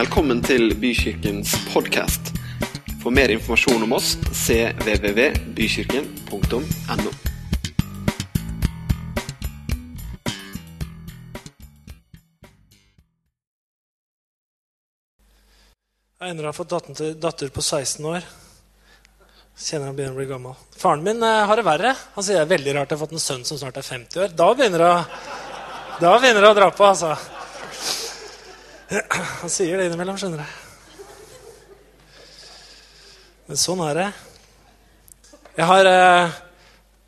Velkommen til Bykirkens podkast. For mer informasjon om oss cvvvbykirken.no. Einar har fått datter på 16 år. Kjenner han begynner å bli gammel. Faren min eh, har det verre. Han sier det er veldig rart jeg har fått en sønn som snart er 50 år. Da begynner det å, da begynner det å dra på, altså. Han sier det innimellom, skjønner du. Men sånn er det. Jeg har eh,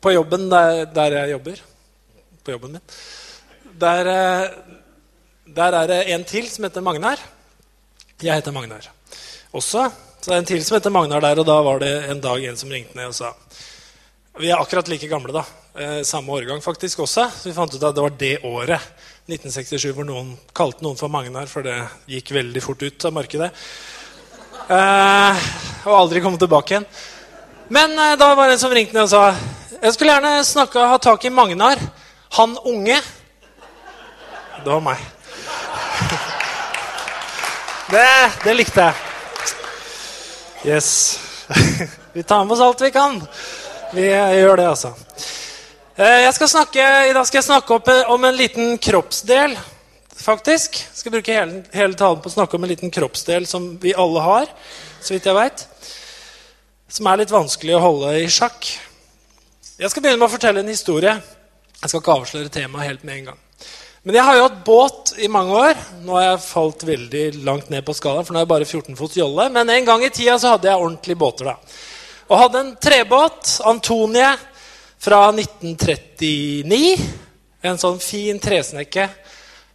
på jobben der, der jeg jobber På jobben min Der, eh, der er det en til som heter Magnar. Jeg heter Magnar også. Så det er en til som heter Magnar der, og da var det en dag en som ringte ned og sa Vi er akkurat like gamle, da. Eh, samme årgang faktisk også. Så vi fant ut at det var det året, 1967, hvor noen kalte noen for Magnar, for det gikk veldig fort ut av markedet. Eh, og aldri kom tilbake igjen. Men eh, da var det en som ringte ned og sa jeg skulle gjerne snakke, ha tak i Magnar. Han unge. Det var meg. Det, det likte jeg. Yes. Vi tar med oss alt vi kan. Vi gjør det, altså. Eh, skal snakke, I dag skal jeg snakke opp eh, om en liten kroppsdel, faktisk. Jeg skal bruke hele, hele talen på å snakke om en liten kroppsdel som vi alle har, så vidt jeg vet, Som er litt vanskelig å holde i sjakk. Jeg skal begynne med å fortelle en historie. Jeg skal ikke avsløre temaet helt med en gang. Men jeg har jo hatt båt i mange år. Nå har jeg falt veldig langt ned på skalaen, for nå er jeg bare 14 fots jolle. Men en gang i tida så hadde jeg ordentlige båter. da. Og hadde en trebåt, Antonie, fra 1939. En sånn fin tresnekke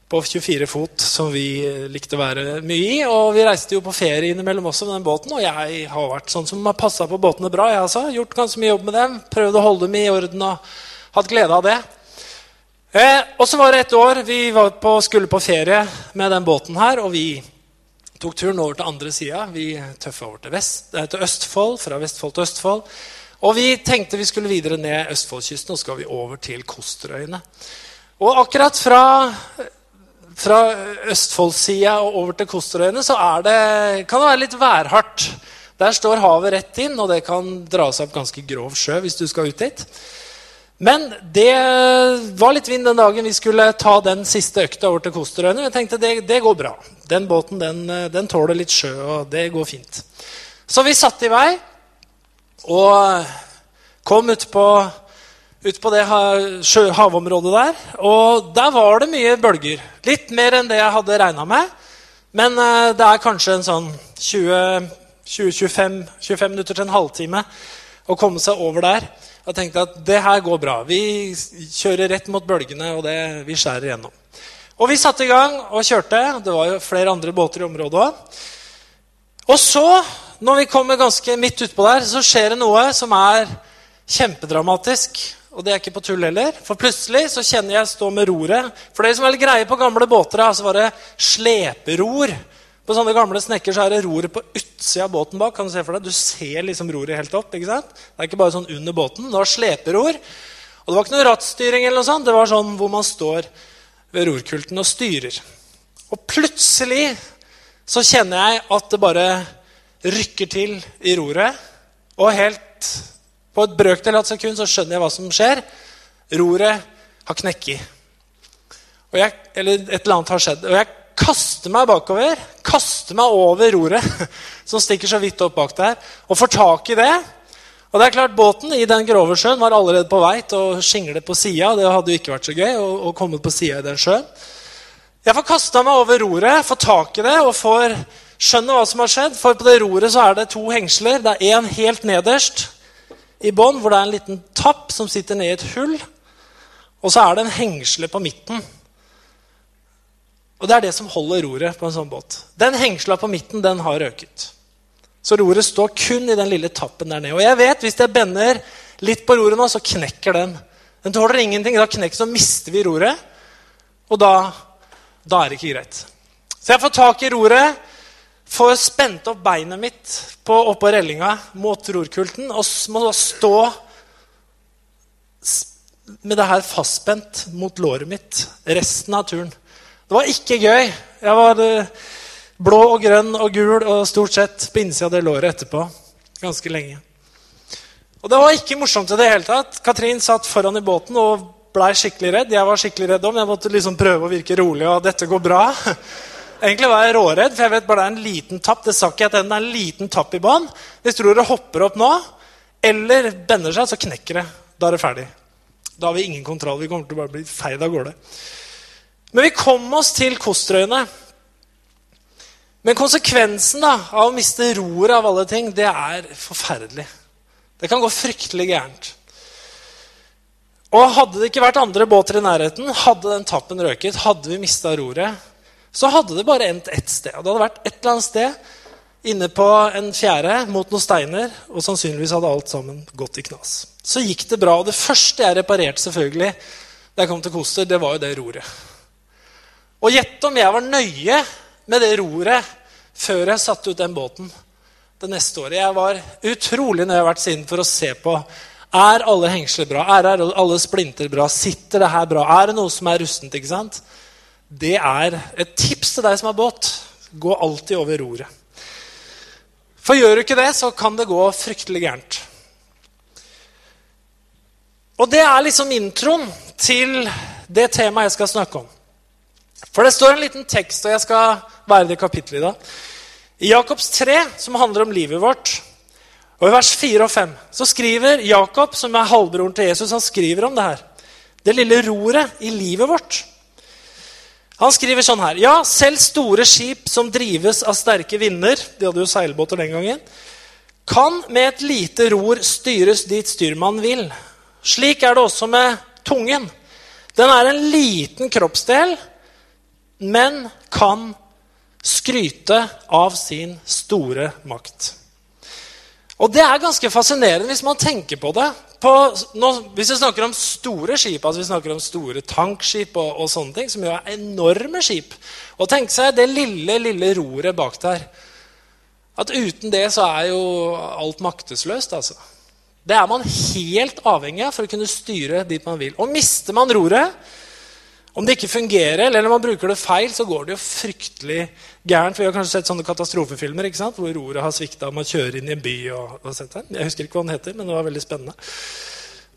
på 24 fot som vi likte å være mye i. Og vi reiste jo på ferie innimellom også med den båten, og jeg har vært sånn som har passa på båtene bra. jeg altså. Gjort ganske mye jobb med dem, prøvd å holde dem i orden og hatt glede av det. Eh, og så var det et år vi på, skulle på ferie med den båten her, og vi tok turen over til andre sida. Vi tøffa over til, vest, eh, til Østfold, fra Vestfold til Østfold. Og vi tenkte vi skulle videre ned Østfoldkysten, og skal vi over til Kosterøyene. Og akkurat fra, fra Østfoldsida og over til Kosterøyene så det, kan det være litt værhardt. Der står havet rett inn, og det kan dra seg opp ganske grov sjø hvis du skal ut dit. Men det var litt vind den dagen vi skulle ta den siste økta over til Kosterøyene. Jeg tenkte det, det går bra. Den båten den, den tåler litt sjø, og det går fint. Så vi satte i vei og kom ut på, ut på det havområdet der. Og der var det mye bølger. Litt mer enn det jeg hadde regna med. Men eh, det er kanskje en sånn 20-25 25 minutter til en halvtime å komme seg over der. Jeg tenkte at det her går bra. Vi kjører rett mot bølgene, og det, vi skjærer gjennom. Og vi satte i gang og kjørte. Det var jo flere andre båter i området òg. Og så, når vi kommer ganske midt utpå der, så skjer det noe som er kjempedramatisk. Og det er ikke på tull heller. For plutselig så kjenner jeg stå med roret. For dere som er litt greie på gamle båter, så var det sleperor. På sånne gamle snekker så er det roret på utsida av båten bak. kan Du se for deg? Du ser liksom roret helt opp. ikke sant? Det er ikke bare sånn under båten. Det var sleperor. Og det var ikke noe rattstyring. eller noe sånt. Det var sånn hvor man står ved rorkulten og styrer. Og plutselig så kjenner jeg at det bare rykker til i roret. Og helt på et brøkdel av et sekund så skjønner jeg hva som skjer. Roret har knekket. Jeg, eller et eller annet har skjedd. Og jeg kaster meg bakover, kaster meg over roret, som stikker så vidt opp bak der, og får tak i det. Og det er klart, Båten i den grove sjøen var allerede på vei til å skingle på sida. Det hadde jo ikke vært så gøy å, å komme på sida i den sjøen. Jeg får kasta meg over roret, får tak i det og får skjønne hva som har skjedd. For på det roret så er det to hengsler. Det er én helt nederst i bånn, hvor det er en liten tapp som sitter ned i et hull. Og så er det en hengsle på midten. Og det er det som holder roret på en sånn båt. Den hengsla på midten, den har røket. Så roret står kun i den lille tappen der nede. Og jeg vet, hvis jeg bender litt på roret nå, så knekker den. Den tåler ingenting. Da knekker så mister vi roret. Og da, da er det ikke greit. Så jeg får tak i roret, får spent opp beinet mitt på, oppå rellinga mot rorkulten og må da stå med det her fastspent mot låret mitt resten av turen. Det var ikke gøy. Jeg var, eh, blå og grønn og gul og stort sett på innsida av det låret etterpå. Ganske lenge. Og det var ikke morsomt i det hele tatt. Katrin satt foran i båten og blei skikkelig redd. Jeg var skikkelig redd om. jeg måtte liksom prøve å virke rolig. og dette går bra. Egentlig var jeg råredd, for jeg vet bare det er en liten tapp. Det sa ikke jeg at det er en liten tapp i banen. Hvis du det hopper opp nå, eller bender seg, så knekker det. Da er det ferdig. Da har vi ingen kontroll. Vi kommer til å bare bli feid av gårde. Men vi kom oss til Kosterøyene. Men konsekvensen da, av å miste roret av alle ting, det er forferdelig. Det kan gå fryktelig gærent. Og Hadde det ikke vært andre båter i nærheten, hadde den tappen røket, hadde vi mista roret, så hadde det bare endt ett sted. Og det hadde vært et eller annet sted inne på en fjære mot noen steiner, og sannsynligvis hadde alt sammen gått i knas. Så gikk det bra. Og det første jeg reparerte, selvfølgelig, da jeg kom til Koster, det var jo det roret. Og gjett om jeg var nøye med det roret før jeg satte ut den båten det neste året. Jeg var utrolig nøye hvert siden for å se på er alle hengsler bra? Er alle splinter bra? Sitter det her bra? Er det noe som er rustent? ikke sant? Det er et tips til deg som har båt. Gå alltid over roret. For gjør du ikke det, så kan det gå fryktelig gærent. Og det er liksom introen til det temaet jeg skal snakke om. For det står en liten tekst, og jeg skal være det kapittelet i dag. I Jakobs 3, som handler om livet vårt, og I vers 4 og 5 så skriver Jakob, som er halvbroren til Jesus, han skriver om det her. Det lille roret i livet vårt. Han skriver sånn her Ja, selv store skip som drives av sterke vinder De hadde jo seilbåter den gangen. Kan med et lite ror styres dit styrmannen vil. Slik er det også med tungen. Den er en liten kroppsdel, men kan skryte av sin store makt. Og det er ganske fascinerende hvis man tenker på det. På, nå, hvis vi snakker om store skip, altså vi snakker om store tankskip og, og sånne ting, som jo er enorme skip Og tenk seg det lille, lille roret bak der. At uten det så er jo alt maktesløst, altså. Det er man helt avhengig av for å kunne styre dit man vil. Og mister man roret, om det ikke fungerer, eller når man bruker det feil, så går det jo fryktelig gærent. Vi har kanskje sett sånne katastrofefilmer ikke sant? hvor roret har svikta. Man kjører inn i en by. Og, og sett den. Jeg husker ikke hva den heter, men det var veldig spennende.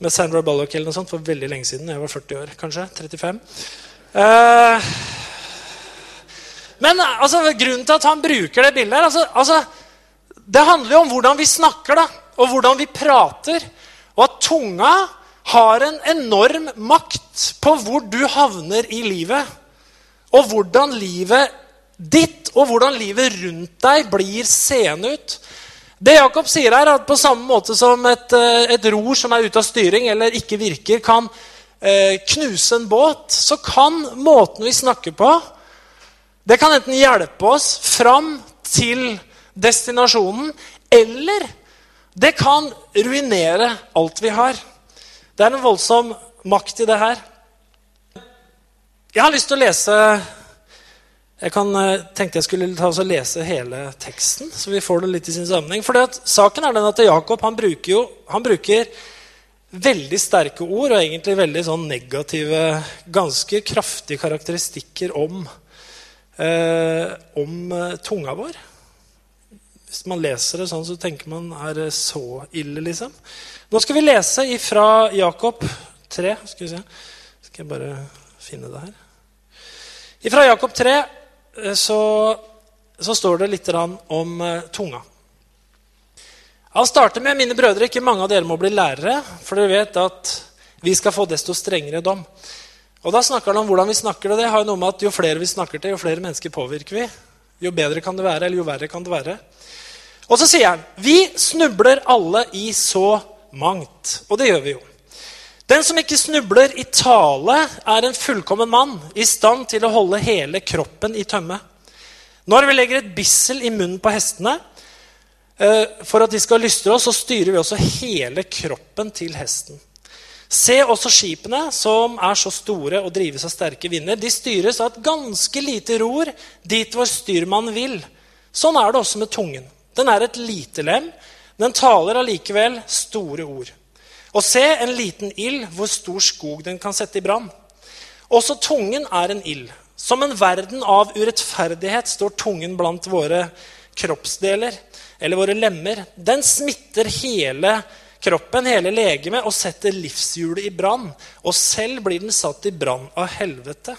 Med Sandra Bullock eller noe sånt for veldig lenge siden. Jeg var 40 år, kanskje. 35. Eh, men altså, grunnen til at han bruker det bildet her altså, altså, Det handler jo om hvordan vi snakker, da, og hvordan vi prater. Og at tunga har en enorm makt på hvor du havner i livet. Og hvordan livet ditt og hvordan livet rundt deg blir seende ut. Det Jakob sier her, er at på samme måte som et, eh, et ror som er ute av styring eller ikke virker, kan eh, knuse en båt, så kan måten vi snakker på, det kan enten hjelpe oss fram til destinasjonen, eller det kan ruinere alt vi har. Det er en voldsom makt i det her. Jeg har lyst til å lese Jeg kan, eh, tenkte jeg skulle ta og lese hele teksten, så vi får det litt i sin sammenheng. For saken er den at Jakob han bruker jo han bruker veldig sterke ord og egentlig veldig sånn negative, ganske kraftige karakteristikker om, eh, om eh, tunga vår. Hvis man leser det sånn, så tenker man er det så ille, liksom? Nå skal vi lese fra Jakob 3. Skal vi se. Skal jeg bare finne det her. Fra Jakob 3 eh, så, så står det litt om uh, tunga. Han starter med mine brødre. Ikke mange av dere må bli lærere, for dere vet at vi skal få desto strengere dom. Og da snakker han om hvordan vi snakker og Det har jo noe med at Jo flere vi snakker til, jo flere mennesker påvirker vi. Jo bedre kan det være, eller jo verre kan det være. Og så sier han vi snubler alle i så mangt. Og det gjør vi jo. Den som ikke snubler i tale, er en fullkommen mann, i stand til å holde hele kroppen i tømme. Når vi legger et bissel i munnen på hestene eh, for at de skal lystre oss, så styrer vi også hele kroppen til hesten. Se også skipene, som er så store og drives av sterke vinder. De styres av et ganske lite ror dit hvor styrmannen vil. Sånn er det også med tungen. Den er et lite lem, den taler allikevel store ord. Og se en liten ild, hvor stor skog den kan sette i brann. Også tungen er en ild, Som en verden av urettferdighet står tungen blant våre kroppsdeler, eller våre lemmer. Den smitter hele kroppen, hele legemet, og setter livshjulet i brann. Og selv blir den satt i brann av helvete.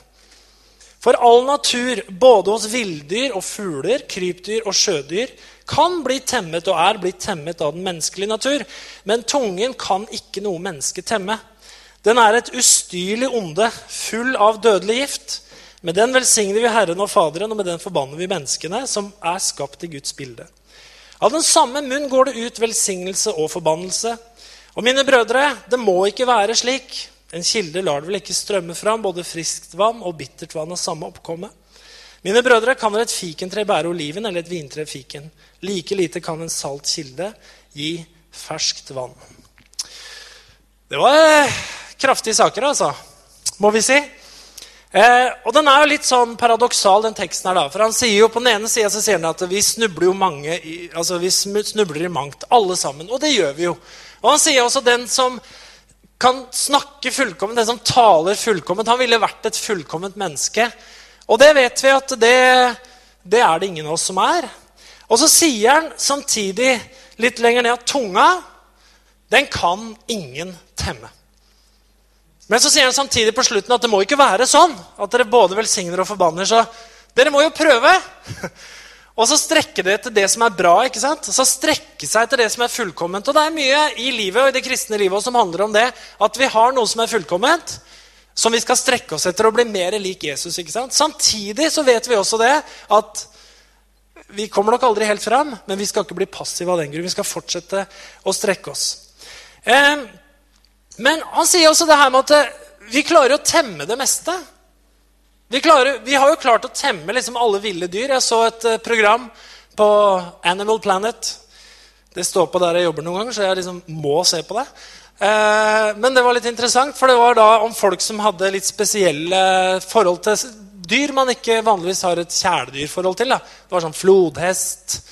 For all natur, både hos villdyr og fugler, krypdyr og sjødyr, kan bli temmet og er blitt temmet av den menneskelige natur. Men tungen kan ikke noe menneske temme. Den er et ustyrlig onde, full av dødelig gift. Med den velsigner vi Herren og Faderen, og med den forbanner vi menneskene, som er skapt i Guds bilde. Av den samme munn går det ut velsignelse og forbannelse. Og mine brødre, det må ikke være slik. En kilde lar det vel ikke strømme fram både friskt vann og bittert vann av samme oppkomme. Mine brødre, kan vel et fikentre bære oliven eller et vintre fiken? Like lite kan en salt kilde gi ferskt vann. Det var eh, kraftige saker, altså, må vi si. Eh, og den er jo litt sånn paradoksal, den teksten her. da, For han sier jo på den ene sida at vi snubler jo mange i, altså vi snubler i mangt, alle sammen. Og det gjør vi jo. Og han sier også den som kan snakke fullkomment, den som taler fullkomment, han ville vært et fullkomment menneske. Og det vet vi at det, det er det ingen av oss som er. Og så sier han samtidig litt lenger ned at tunga, den kan ingen temme. Men så sier han samtidig på slutten at det må ikke være sånn at dere både velsigner og forbanner. Så dere må jo prøve. Og så strekke det til det som er bra. ikke sant? Så strekke seg til det som er fullkomment. Og det er mye i livet og i det kristne livet som handler om det. At vi har noe som er fullkomment, som vi skal strekke oss etter og bli mer lik Jesus. ikke sant? Samtidig så vet vi også det at vi kommer nok aldri helt fram, men vi skal ikke bli passive av den grunn. Vi skal fortsette å strekke oss. Eh, men han sier også det her med at vi klarer å temme det meste. Vi, klarer, vi har jo klart å temme liksom alle ville dyr. Jeg så et uh, program på Animal Planet. Det står på der jeg jobber noen ganger, så jeg liksom må se på det. Uh, men det var litt interessant, for det var da om folk som hadde litt spesielle forhold til dyr man ikke vanligvis har et kjæledyrforhold til. Da. Det var sånn flodhest,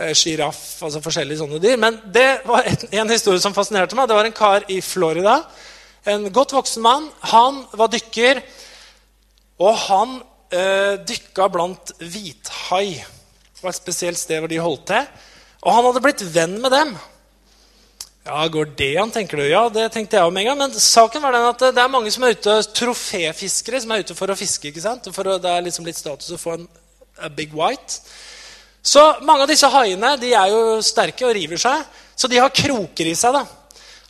Eh, sjiraff, altså forskjellige sånne dyr. Men det var en, historie som fascinerte meg. Det var en kar i Florida. En godt voksen mann. Han var dykker, og han eh, dykka blant hvithai. Det var et spesielt sted hvor de holdt til. Og han hadde blitt venn med dem. Ja, Går det an, tenker du? Ja, det tenkte jeg om en gang. Men saken var den at det er mange som er ute, troféfiskere som er ute for å fiske. ikke sant? For det er liksom litt status å få en big white. Så mange av disse haiene de er jo sterke og river seg, så de har kroker i seg. da.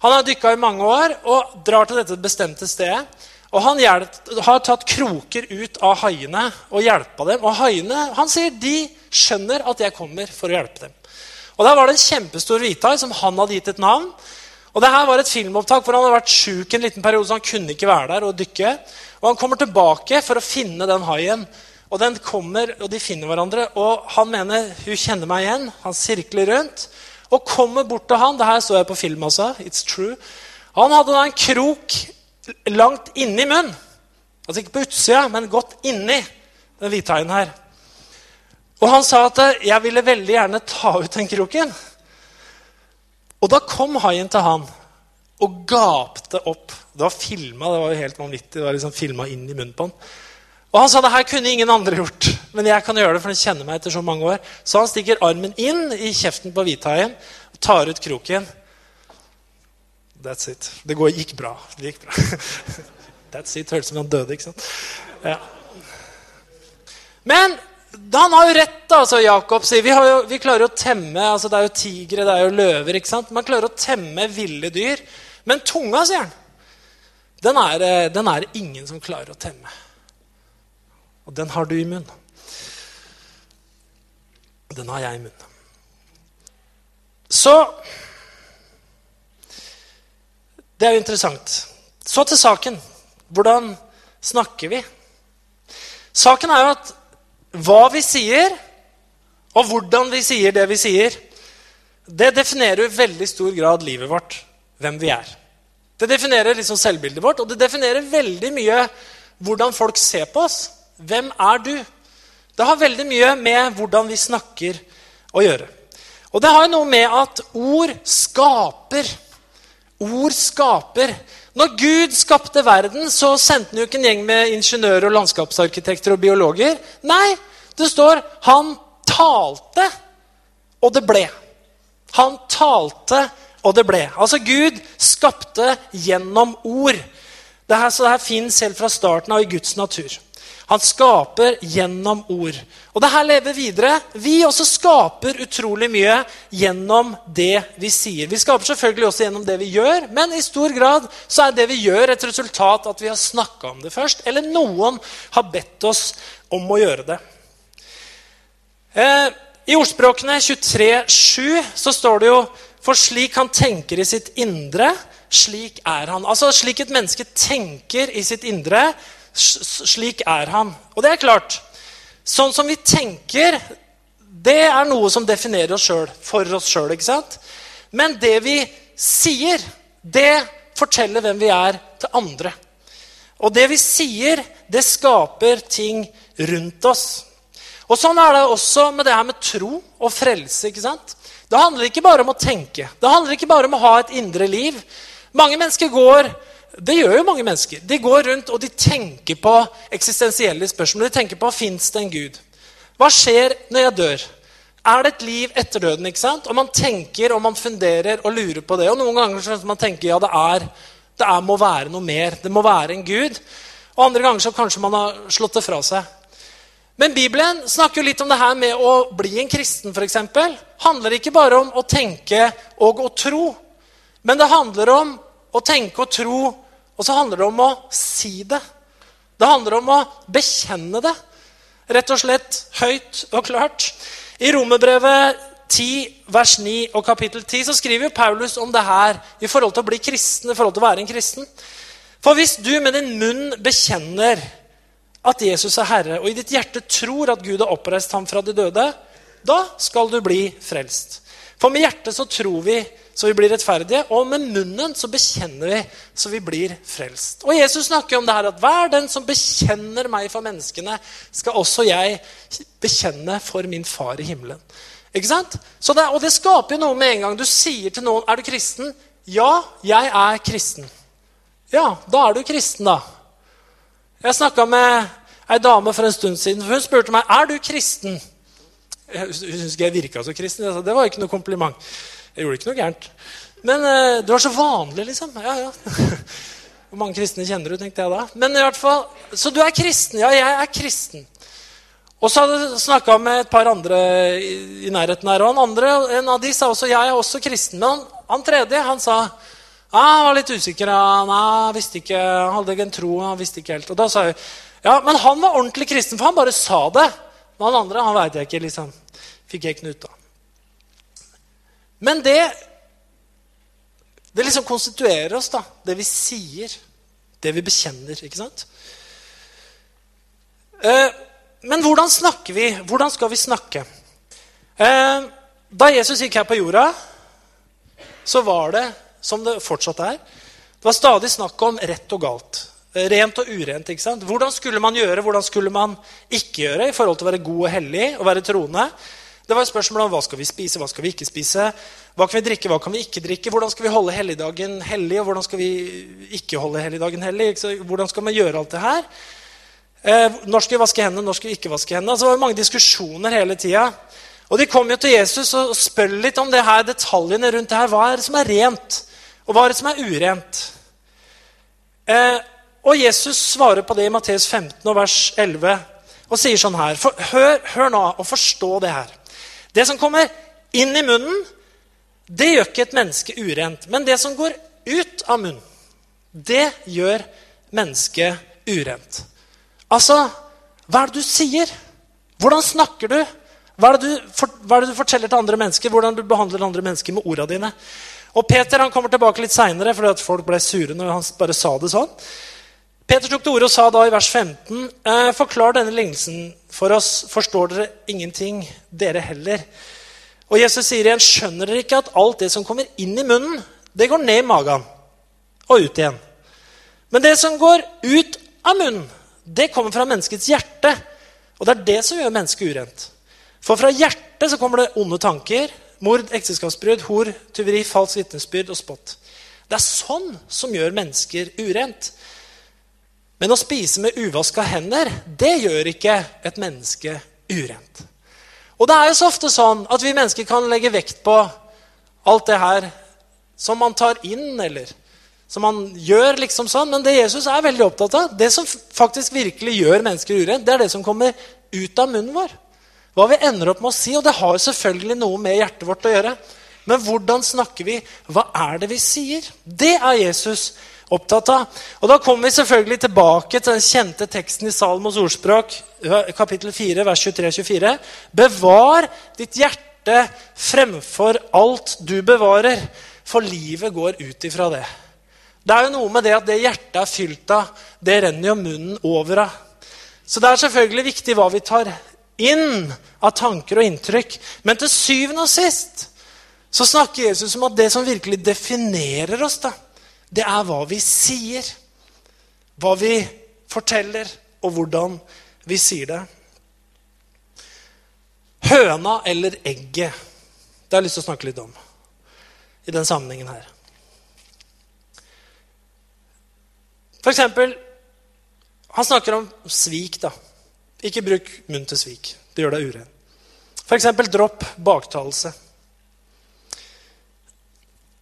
Han har dykka i mange år og drar til dette bestemte stedet. Og Han har tatt kroker ut av haiene og hjelpa dem. Og haiene han sier, de skjønner at jeg kommer for å hjelpe dem. Og Der var det en kjempestor hvithai som han hadde gitt et navn. Og det her var et filmopptak hvor han hadde vært sjuk en liten periode, så han kunne ikke være der og dykke. Og Han kommer tilbake for å finne den haien. Og den kommer, og de finner hverandre. Og han mener hun kjenner meg igjen. Han sirkler rundt og kommer bort til han. Det her så jeg på film altså. It's true. Han hadde da en krok langt inni munnen. Altså ikke på utsida, men godt inni den hvithaien her. Og han sa at 'jeg ville veldig gjerne ta ut den kroken'. Og da kom haien til han og gapte opp. Det var filma, det var jo helt vanvittig. Det var liksom filma inn i munnen på han. Og han sa det her kunne ingen andre gjort, men jeg kan gjøre det. for den kjenner meg etter Så mange år. Så han stikker armen inn i kjeften på hvithaien og tar ut kroken. That's it. Det gikk bra. Det gikk bra. That's it. Hørtes ut som han døde. ikke sant? Ja. Men han har jo rett, da, altså Jakob sier. Vi, jo, vi, klarer å temme altså Det er jo tigre, det er jo løver. ikke sant? Man klarer å temme ville dyr. Men tunga, sier han, den er, eh, den er ingen som klarer å temme. Og den har du i munnen. Den har jeg i munnen. Så Det er jo interessant. Så til saken. Hvordan snakker vi? Saken er jo at hva vi sier, og hvordan vi sier det vi sier, det definerer i veldig stor grad livet vårt, hvem vi er. Det definerer liksom selvbildet vårt, og det definerer veldig mye hvordan folk ser på oss. Hvem er du? Det har veldig mye med hvordan vi snakker å gjøre. Og det har jo noe med at ord skaper. Ord skaper. Når Gud skapte verden, så sendte han jo ikke en gjeng med ingeniører, og landskapsarkitekter og biologer. Nei, det står han talte, og det ble. Han talte, og det ble. Altså, Gud skapte gjennom ord. Det her, så det her fins helt fra starten av i Guds natur. Han skaper gjennom ord. Og det her lever videre. Vi også skaper utrolig mye gjennom det vi sier. Vi skaper selvfølgelig også gjennom det vi gjør, men i stor grad så er det vi gjør, et resultat at vi har snakka om det først, eller noen har bedt oss om å gjøre det. Eh, I ordspråkene 23,7 så står det jo For slik han tenker i sitt indre, slik er han. Altså Slik et menneske tenker i sitt indre, slik er han. Og det er klart. Sånn som vi tenker, det er noe som definerer oss sjøl for oss sjøl. Men det vi sier, det forteller hvem vi er til andre. Og det vi sier, det skaper ting rundt oss. Og Sånn er det også med det her med tro og frelse. ikke sant? Det handler ikke bare om å tenke. Det handler ikke bare om å ha et indre liv. Mange mennesker går det gjør jo mange mennesker. De går rundt og de tenker på eksistensielle spørsmål. De tenker på fins det en Gud. Hva skjer når jeg dør? Er det et liv etter døden? ikke sant? Og man tenker og man funderer og lurer på det. Og noen ganger så man tenker ja, det er, det er, må være noe mer. Det må være en Gud. Og andre ganger så kanskje man har slått det fra seg. Men Bibelen snakker jo litt om det her med å bli en kristen. Eksempel. handler ikke bare om å tenke og å tro. Men det handler om å tenke og tro og så handler det om å si det. Det handler om å bekjenne det. Rett og slett høyt og klart. I Romerbrevet 10, vers 9 og kapittel 10 så skriver Paulus om det her i forhold til å bli kristen, i forhold til å være en kristen. For hvis du med din munn bekjenner at Jesus er Herre, og i ditt hjerte tror at Gud har oppreist ham fra de døde, da skal du bli frelst. For med hjertet så tror vi så vi blir rettferdige. Og med munnen så bekjenner vi så vi blir frelst. Og Jesus snakker om det her at hver den som bekjenner meg for menneskene, skal også jeg bekjenne for min far i himmelen. Ikke sant? Det, og det skaper jo noe med en gang. Du sier til noen er du kristen. Ja, jeg er kristen. Ja, da er du kristen, da. Jeg snakka med ei dame for en stund siden. Hun spurte meg er du kristen. Hun syntes ikke jeg virka så kristen. Jeg sa, det var ikke noe kompliment. Jeg gjorde ikke noe gærent. Men uh, det var så vanlig, liksom. Ja, ja. Hvor mange kristne kjenner du, tenkte jeg da. Men i hvert fall, Så du er kristen? Ja, jeg er kristen. Og så hadde jeg snakka med et par andre i, nærheten her. Og andre, en av de sa også jeg er også kristen. Men han, han tredje han sa ja, han var litt usikker. Han, ah, visste ikke, han hadde ikke en tro. han visste ikke helt. Og da sa jeg ja, men han var ordentlig kristen, for han bare sa det. Men han andre han veit jeg ikke. liksom. Fikk jeg ikke ut av. Men det det liksom konstituerer oss, da. Det vi sier. Det vi bekjenner. ikke sant? Eh, men hvordan snakker vi? Hvordan skal vi snakke? Eh, da Jesus gikk her på jorda, så var det, som det fortsatt er, det var stadig snakk om rett og galt. Eh, rent og urent. ikke sant? Hvordan skulle man gjøre, hvordan skulle man ikke gjøre i forhold til å være god og hellig og være troende? Det var spørsmål om hva skal vi spise, hva skal vi ikke spise. Hva kan vi drikke, hva kan vi ikke drikke? Hvordan skal vi holde helligdagen hellig, og hvordan skal vi ikke holde helligdagen hellig? Hvordan skal man gjøre alt det her? Eh, når skal vi vaske hendene, når skal vi ikke vaske hendene? Altså, det var mange diskusjoner hele tida. Og de kom jo til Jesus og spør litt om det her, detaljene rundt det her. Hva er det som er rent, og hva er det som er urent? Eh, og Jesus svarer på det i Matteus 15 og vers 11 og sier sånn her for, hør, hør nå og forstå det her. Det som kommer inn i munnen, det gjør ikke et menneske urent. Men det som går ut av munnen, det gjør mennesket urent. Altså, hva er det du sier? Hvordan snakker du? Hva er, du, hva er det du forteller til andre mennesker? Hvordan du behandler andre mennesker med ordene dine? Og Peter han kommer tilbake litt seinere, fordi at folk ble sure når han bare sa det sånn. Peter tok til orde og sa da i vers 15.: eh, Forklar denne lignelsen for oss. Forstår dere ingenting, dere heller? Og Jesus sier igjen, skjønner dere ikke at alt det som kommer inn i munnen, det går ned i magen og ut igjen? Men det som går ut av munnen, det kommer fra menneskets hjerte. Og det er det som gjør mennesket urent. For fra hjertet så kommer det onde tanker, mord, ekteskapsbrudd, hor, tyveri, falsk vitnesbyrd og spott. Det er sånn som gjør mennesker urent. Men å spise med uvaska hender, det gjør ikke et menneske urent. Og det er jo så ofte sånn at vi mennesker kan legge vekt på alt det her som man tar inn, eller som man gjør liksom sånn. Men det Jesus er veldig opptatt av, det som faktisk virkelig gjør mennesker urent, det er det som kommer ut av munnen vår. Hva vi ender opp med å si. Og det har selvfølgelig noe med hjertet vårt å gjøre. Men hvordan snakker vi? Hva er det vi sier? Det er Jesus opptatt av. Og Da kommer vi selvfølgelig tilbake til den kjente teksten i Salmos ordspråk, kapittel 4, vers 23-24. Bevar ditt hjerte fremfor alt du bevarer, for livet går ut ifra det. Det er jo noe med det at det hjertet er fylt av, det renner jo munnen over av. Så det er selvfølgelig viktig hva vi tar inn av tanker og inntrykk. Men til syvende og sist så snakker Jesus om at det som virkelig definerer oss, da, det er hva vi sier. Hva vi forteller, og hvordan vi sier det. Høna eller egget, det har jeg lyst til å snakke litt om i den sammenhengen her. For eksempel Han snakker om svik, da. Ikke bruk munn til svik. Det gjør deg uren. F.eks. dropp baktalelse.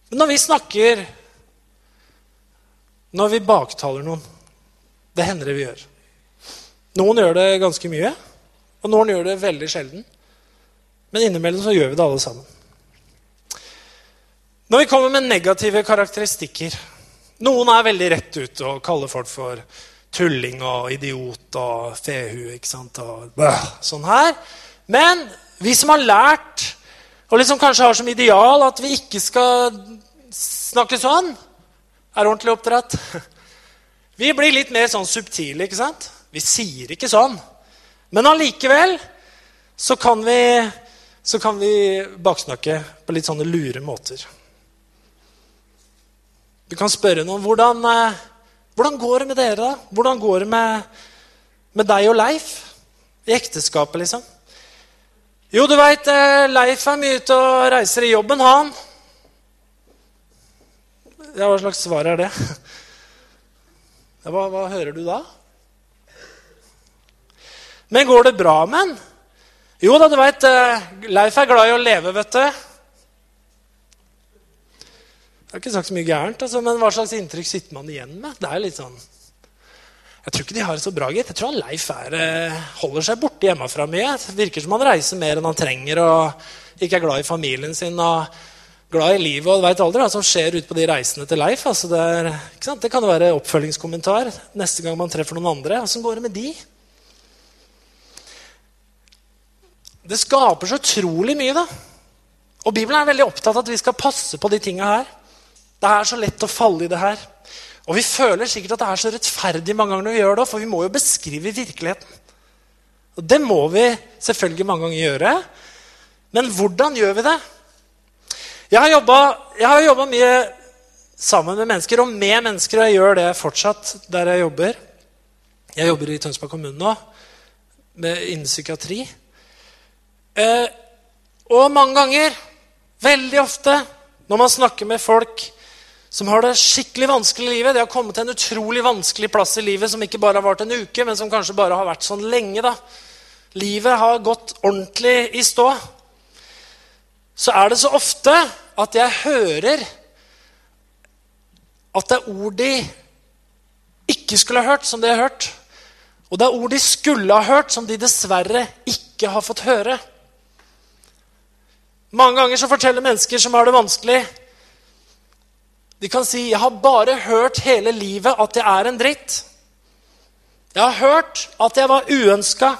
Men når vi snakker Når vi baktaler noen Det hender det vi gjør. Noen gjør det ganske mye, og noen gjør det veldig sjelden. Men innimellom så gjør vi det alle sammen. Når vi kommer med negative karakteristikker Noen er veldig rett ute og kaller folk for tulling og idiot og fehu ikke sant? og bøh, sånn her. Men vi som har lært, og liksom kanskje har som ideal at vi ikke skal snakke sånn, er ordentlig oppdratt. Vi blir litt mer sånn subtile, ikke sant? Vi sier ikke sånn. Men allikevel så kan vi, så kan vi baksnakke på litt sånne lure måter. Du kan spørre noen hvordan eh, hvordan går det med dere, da? Hvordan går det med, med deg og Leif i ekteskapet, liksom? Jo, du veit, eh, Leif er mye ute og reiser i jobben, han. Ja, hva slags svar er det? Ja, hva, hva hører du da? Men går det bra med han? Jo da, du veit, eh, Leif er glad i å leve, vet du. Jeg har ikke sagt så mye gærent, altså, men hva slags inntrykk sitter man igjen med? Det er litt sånn... Jeg tror ikke de har det så bra, gitt. Jeg tror Leif er, eh, holder seg borte hjemmefra mye. Det virker som han reiser mer enn han trenger, og ikke er glad i familien sin. og glad i livet. og veit aldri hva som skjer ute på de reisene til Leif. Altså det, er, det, kan være oppfølgingskommentar neste gang man treffer noen andre. Åssen går det med de? Det skaper så utrolig mye, da. Og Bibelen er veldig opptatt av at vi skal passe på de tinga her. Det er så lett å falle i det her. Og vi føler sikkert at det er så rettferdig mange ganger når vi gjør det, for vi må jo beskrive virkeligheten. Og det må vi selvfølgelig mange ganger gjøre. Men hvordan gjør vi det? Jeg har jobba mye sammen med mennesker, og med mennesker, og jeg gjør det fortsatt der jeg jobber. Jeg jobber i Tønsberg kommune nå med innen psykiatri. Eh, og mange ganger, veldig ofte, når man snakker med folk som har det skikkelig vanskelig i livet. De har kommet til en utrolig vanskelig plass i livet som ikke bare har vart en uke, men som kanskje bare har vært sånn lenge. da. Livet har gått ordentlig i stå. Så er det så ofte at jeg hører at det er ord de ikke skulle ha hørt, som de har hørt. Og det er ord de skulle ha hørt, som de dessverre ikke har fått høre. Mange ganger så forteller mennesker som har det vanskelig, de kan si 'Jeg har bare hørt hele livet at jeg er en dritt'. Jeg har hørt at jeg var uønska.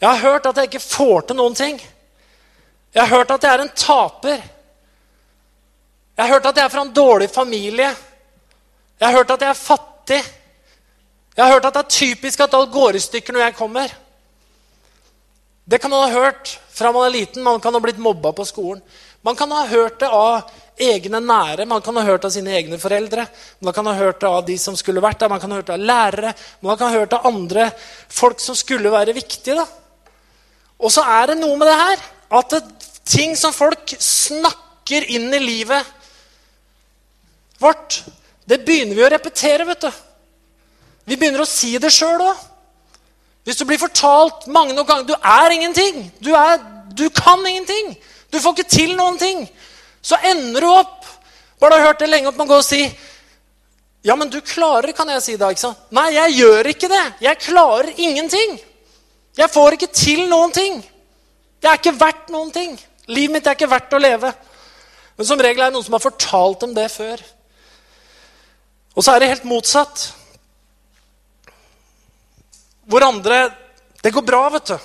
Jeg har hørt at jeg ikke får til noen ting. Jeg har hørt at jeg er en taper. Jeg har hørt at jeg er fra en dårlig familie. Jeg har hørt at jeg er fattig. Jeg har hørt at det er typisk at alt går i stykker når jeg kommer. Det kan man ha hørt fra man er liten. Man kan ha blitt mobba på skolen. Man kan ha hørt det av egne nære. Man kan ha hørt av sine egne foreldre, man kan ha hørt det av de som skulle vært der, man kan ha hørt det av lærere, man kan ha hørt det av andre folk som skulle være viktige. da. Og så er det noe med det her at det, ting som folk snakker inn i livet vårt, det begynner vi å repetere, vet du. Vi begynner å si det sjøl òg. Hvis du blir fortalt mange nok ganger du er ingenting, du, er, du kan ingenting, du får ikke til noen ting, så ender du opp Bare du har hørt det lenge, at man går og sier Ja, men du klarer, kan jeg si da. ikke sant? Nei, jeg gjør ikke det. Jeg klarer ingenting. Jeg får ikke til noen ting. Jeg er ikke verdt noen ting. Livet mitt er ikke verdt å leve. Men som regel er det noen som har fortalt dem det før. Og så er det helt motsatt. Hvor andre Det går bra, vet du.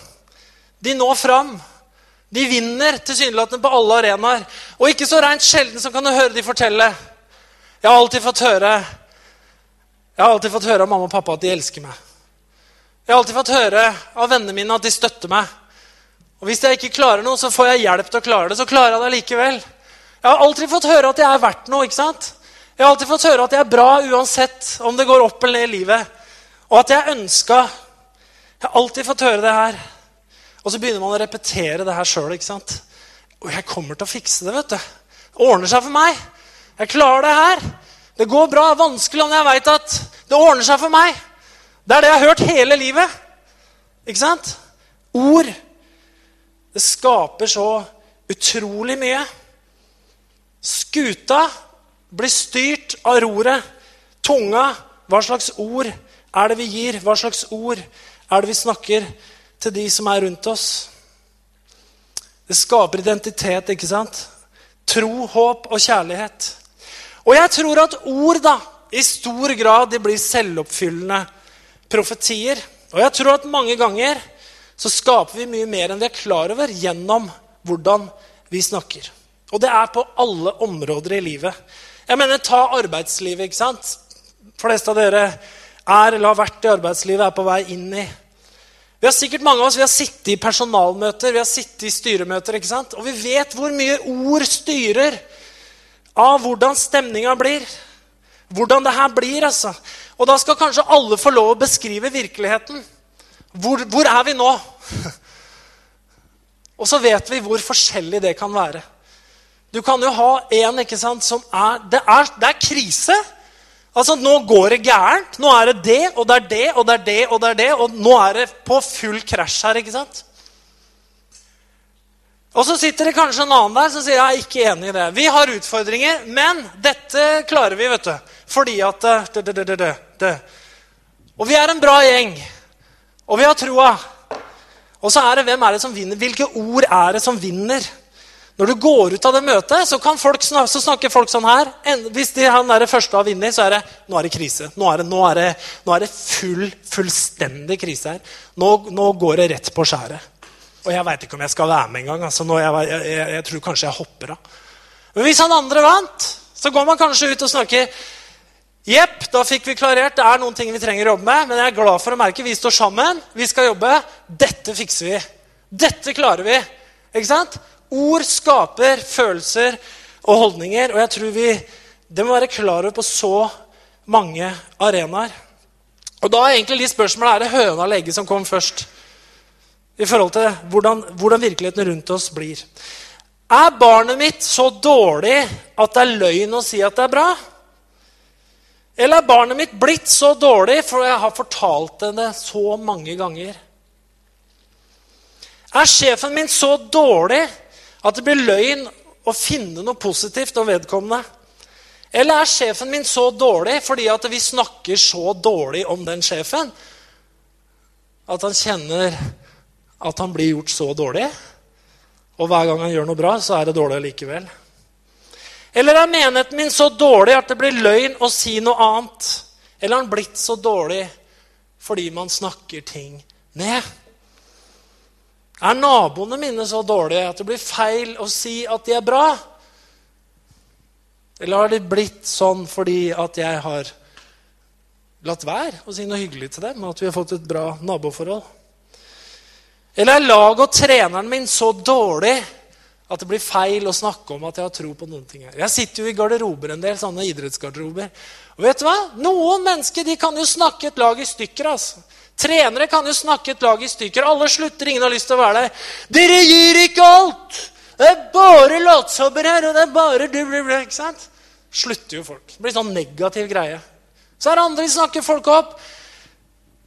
De når fram. De vinner tilsynelatende på alle arenaer. Og ikke så rent sjelden som kan du høre de fortelle. Jeg har alltid fått høre Jeg har alltid fått høre av mamma og pappa at de elsker meg. Jeg har alltid fått høre av vennene mine at de støtter meg. Og hvis jeg ikke klarer noe, så får jeg hjelp til å klare det. Så klarer jeg det likevel. Jeg har alltid fått høre at jeg er verdt noe. ikke sant? Jeg har alltid fått høre at jeg er bra uansett om det går opp eller ned i livet. Og at jeg ønska Jeg har alltid fått høre det her. Og så begynner man å repetere det her sjøl. Og jeg kommer til å fikse det. vet du. Det ordner seg for meg. Jeg klarer det her. Det går bra. Det er vanskelig om jeg veit at det ordner seg for meg. Det er det jeg har hørt hele livet. Ikke sant? Ord. Det skaper så utrolig mye. Skuta blir styrt av roret. Tunga. Hva slags ord er det vi gir? Hva slags ord er det vi snakker til de som er rundt oss? Det skaper identitet, ikke sant? Tro, håp og kjærlighet. Og jeg tror at ord da, i stor grad de blir selvoppfyllende profetier. Og jeg tror at mange ganger så skaper vi mye mer enn vi er klar over gjennom hvordan vi snakker. Og det er på alle områder i livet. Jeg mener, Ta arbeidslivet. ikke sant? Fleste av dere er eller har vært i arbeidslivet, er på vei inn i. Vi har sikkert mange av oss, vi har sittet i personalmøter, vi har sittet i styremøter. ikke sant? Og vi vet hvor mye ord styrer av hvordan stemninga blir. Hvordan det her blir. altså. Og da skal kanskje alle få lov å beskrive virkeligheten. Hvor, hvor er vi nå? Og så vet vi hvor forskjellig det kan være. Du kan jo ha en ikke sant, som er det, er det er krise. Altså, Nå går det gærent. Nå er det det, og det er det, og det er det, og det er det. Og nå er det på full krasj her. ikke sant? Og så sitter det kanskje en annen der som sier jeg er ikke enig i det. Vi har utfordringer, men dette klarer vi, vet du. Fordi at det, det, det, det, Og vi er en bra gjeng. Og vi har troa. Og så er det hvem er det som vinner? Hvilke ord er det som vinner? Når du går ut av det møtet, så, folk så snakker folk sånn her. Hvis de, han er det første har vunnet, så er det nå er det krise. Nå er det, nå er det, nå er det full, fullstendig krise her. Nå, nå går det rett på skjæret. Og jeg veit ikke om jeg skal være med engang. Altså, jeg, jeg, jeg, jeg, tror kanskje jeg hopper av. Men hvis han andre vant, så går man kanskje ut og snakker Jepp, da fikk vi klarert. Det er noen ting vi trenger å jobbe med. Men jeg er glad for å merke vi står sammen. Vi skal jobbe. Dette fikser vi. Dette klarer vi. Ikke sant? Ord skaper følelser og holdninger. Og jeg tror vi det må være klar over på så mange arenaer. Og da er egentlig litt spørsmålet er det høna eller egget som kom først i forhold til hvordan, hvordan virkeligheten rundt oss blir. Er barnet mitt så dårlig at det er løgn å si at det er bra? Eller er barnet mitt blitt så dårlig for jeg har fortalt det så mange ganger? Er sjefen min så dårlig at det blir løgn å finne noe positivt om vedkommende? Eller er sjefen min så dårlig fordi at vi snakker så dårlig om den sjefen at han kjenner at han blir gjort så dårlig. Og hver gang han gjør noe bra, så er det dårlig likevel. Eller er menigheten min så dårlig at det blir løgn å si noe annet? Eller har han blitt så dårlig fordi man snakker ting ned? Er naboene mine så dårlige at det blir feil å si at de er bra? Eller har de blitt sånn fordi at jeg har latt være å si noe hyggelig til dem? At vi har fått et bra naboforhold? Eller er laget og treneren min så dårlig at det blir feil å snakke om at jeg har tro på noen ting her? Jeg sitter jo i garderober en del, sånne idrettsgarderober. Og vet du hva? Noen mennesker de kan jo snakke et lag i stykker. altså. Trenere kan jo snakke et lag i stykker. Alle slutter, ingen har lyst til å være der. Dere gir ikke alt! Det er bare latsabber her, og det er bare du, du, du, ikke sant? slutter jo folk. Det blir sånn negativ greie. Så er det andre som snakker folk opp.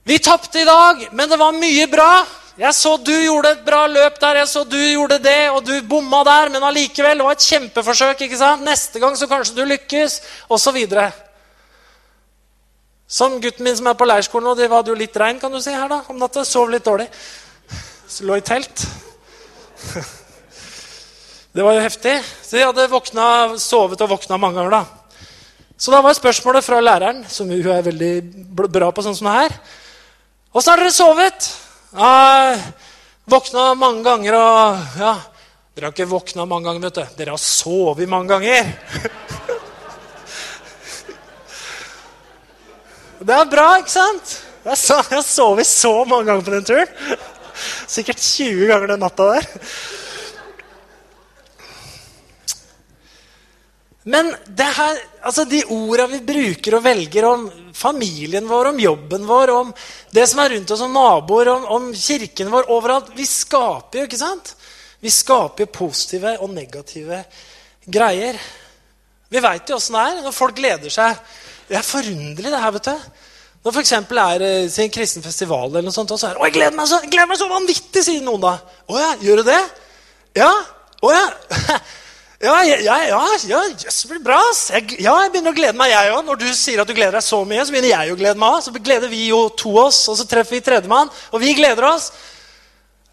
Vi tapte i dag, men det var mye bra. Jeg så du gjorde et bra løp der, jeg så du gjorde det, og du bomma der, men allikevel, det var et kjempeforsøk. ikke sant? Neste gang så kanskje du lykkes, osv. Som gutten min som er på leirskolen, nå. De hadde jo litt regn kan du si, her da, om natta. Sov litt dårlig. Så lå i telt. Det var jo heftig. Så de hadde våkna, sovet og våkna mange ganger. da. Så da var spørsmålet fra læreren, som hun er veldig bra på sånn som det her Åssen har dere sovet? Ja, våkna mange ganger og Ja, dere har ikke våkna mange ganger, vet du. Dere har sovet mange ganger. Det er bra, ikke sant? Jeg har sovet så mange ganger på den turen. Sikkert 20 ganger den natta der. Men her, altså de orda vi bruker og velger om familien vår, om jobben vår, om det som er rundt oss, om naboer, om, om kirken vår, overalt Vi skaper jo, ikke sant? Vi skaper positive og negative greier. Vi veit jo åssen det er når folk gleder seg det er forunderlig, det her. vet du. Når f.eks. er eh, en kristen festival, eller noe sånt, og så er det 'Å, jeg gleder meg så, gleder meg så vanvittig', sier noen da. 'Å ja, gjør du det?' 'Ja. Å ja.' Ja, ja, ja, ja, det blir bra. Jeg, ja, jeg begynner å glede meg, jeg òg. Når du sier at du gleder deg så mye, så begynner jeg å glede meg òg. Så gleder vi jo to oss, og så treffer vi tredjemann, og vi gleder oss.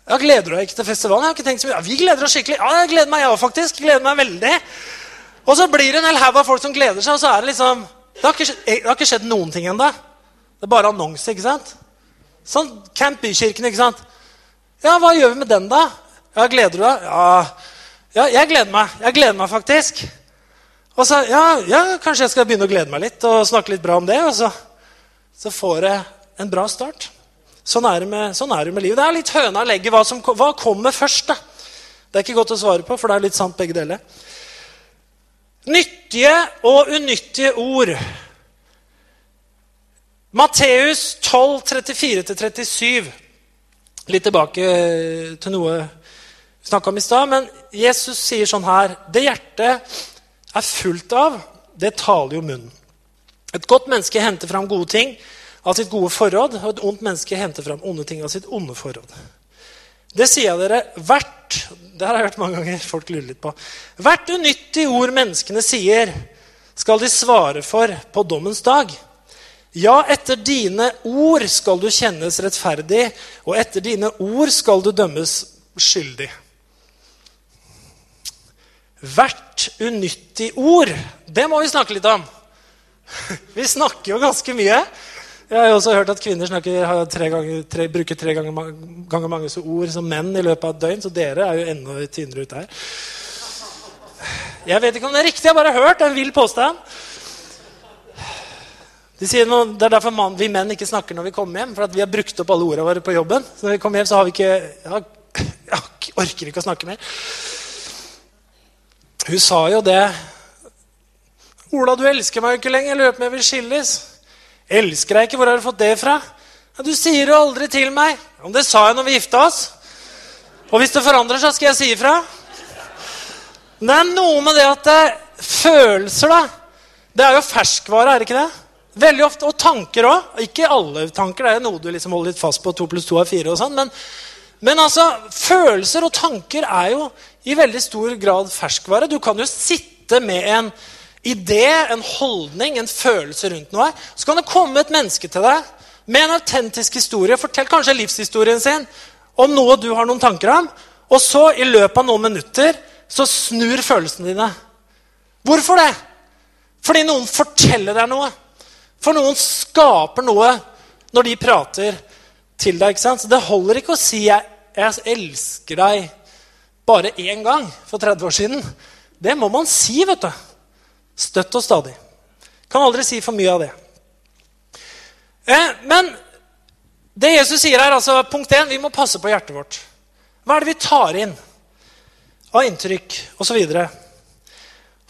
Ja, Gleder du deg ikke til festivalen? Jeg har ikke tenkt så mye. Ja, Vi gleder oss skikkelig. Ja, jeg gleder meg, jeg òg, faktisk. Gleder meg veldig. Og så blir det en hel haug av folk som gleder seg, og så er det liksom det har, ikke, det har ikke skjedd noen ting ennå. Det er bare annonse. ikke sant? Sånn Camp Bykirken, ikke sant? Ja, hva gjør vi med den, da? Ja, Gleder du deg? Ja, ja, jeg gleder meg. Jeg gleder meg faktisk. Og så, ja, ja, kanskje jeg skal begynne å glede meg litt og snakke litt bra om det. Og så, så får jeg en bra start. Sånn er, det med, sånn er det med livet. Det er litt høna og legget. Hva, som, hva kommer først? da? Det er ikke godt å svare på, for det er litt sant begge deler. Nyttige og unyttige ord. Matteus 12, 34-37. Litt tilbake til noe vi snakka om i stad. Men Jesus sier sånn her Det hjertet er fullt av, det taler jo munnen. Et godt menneske henter fram gode ting av sitt gode forråd, og et ondt menneske henter fram onde ting av sitt onde forråd. Det sier jeg dere hvert det har jeg hørt mange ganger folk lurer litt på. Hvert unyttig ord menneskene sier, skal de svare for på dommens dag. Ja, etter dine ord skal du kjennes rettferdig, og etter dine ord skal du dømmes skyldig. Hvert unyttig ord, det må vi snakke litt om. Vi snakker jo ganske mye. Jeg har også hørt at kvinner snakker, tre ganger, tre, bruker tre ganger, ganger mange ord som menn i løpet av et døgn, så dere er jo enda tynnere ute her. Jeg vet ikke om det er riktig, jeg har bare hørt en vill påstand. De sier noe, det er derfor man, vi menn ikke snakker når vi kommer hjem, for vi har brukt opp alle ordene våre på jobben. Så når vi kommer hjem, så har vi ikke ja, ja, orker ikke å snakke mer. Hun sa jo det. 'Ola, du elsker meg jo ikke lenger. Jeg lurer på om jeg vil skilles.' Elsker deg ikke? Hvor har du fått det fra? Ja, du sier jo aldri til meg. Om det sa jeg når vi gifta oss. Og hvis det forandrer seg, skal jeg si ifra. Det er noe med det at det, følelser, da Det er jo ferskvare, er det ikke det? Veldig ofte, Og tanker òg. Ikke alle tanker. Det er noe du liksom holder litt fast på. To pluss to er fire og sånn. Men, men altså, følelser og tanker er jo i veldig stor grad ferskvare. Du kan jo sitte med en idé, en holdning, en følelse rundt noe. Så kan det komme et menneske til deg med en autentisk historie. Fortell kanskje livshistorien sin om noe du har noen tanker om. Og så, i løpet av noen minutter, så snur følelsene dine. Hvorfor det? Fordi noen forteller deg noe. For noen skaper noe når de prater til deg. ikke sant? Så det holder ikke å si 'jeg, jeg elsker deg' bare én gang for 30 år siden. Det må man si, vet du. Støtt og stadig. Kan aldri si for mye av det. Eh, men det Jesus sier her, altså punkt 1, vi må passe på hjertet vårt. Hva er det vi tar inn av inntrykk osv.?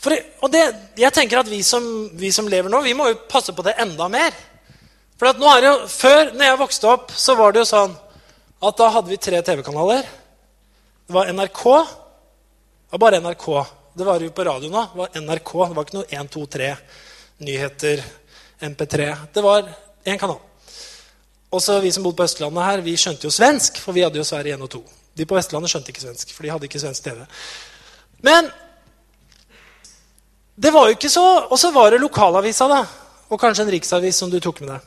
Og det, jeg tenker at vi som, vi som, lever nå, vi må jo passe på det enda mer. For nå er det jo, Før, når jeg vokste opp, så var det jo sånn at da hadde vi tre TV-kanaler. Det var NRK. Var bare NRK Det var jo på radioen da. Det var NRK. Det var ikke noe 1, 2, 3 nyheter, MP3. Det var én kanal. Også vi som bodde på Østlandet her, vi skjønte jo svensk, for vi hadde jo Sverige 1 og 2. De på Vestlandet skjønte ikke svensk, for de hadde ikke svensk TV. Men det var jo ikke så Og så var det lokalavisa, da. Og kanskje en riksavis som du tok med deg.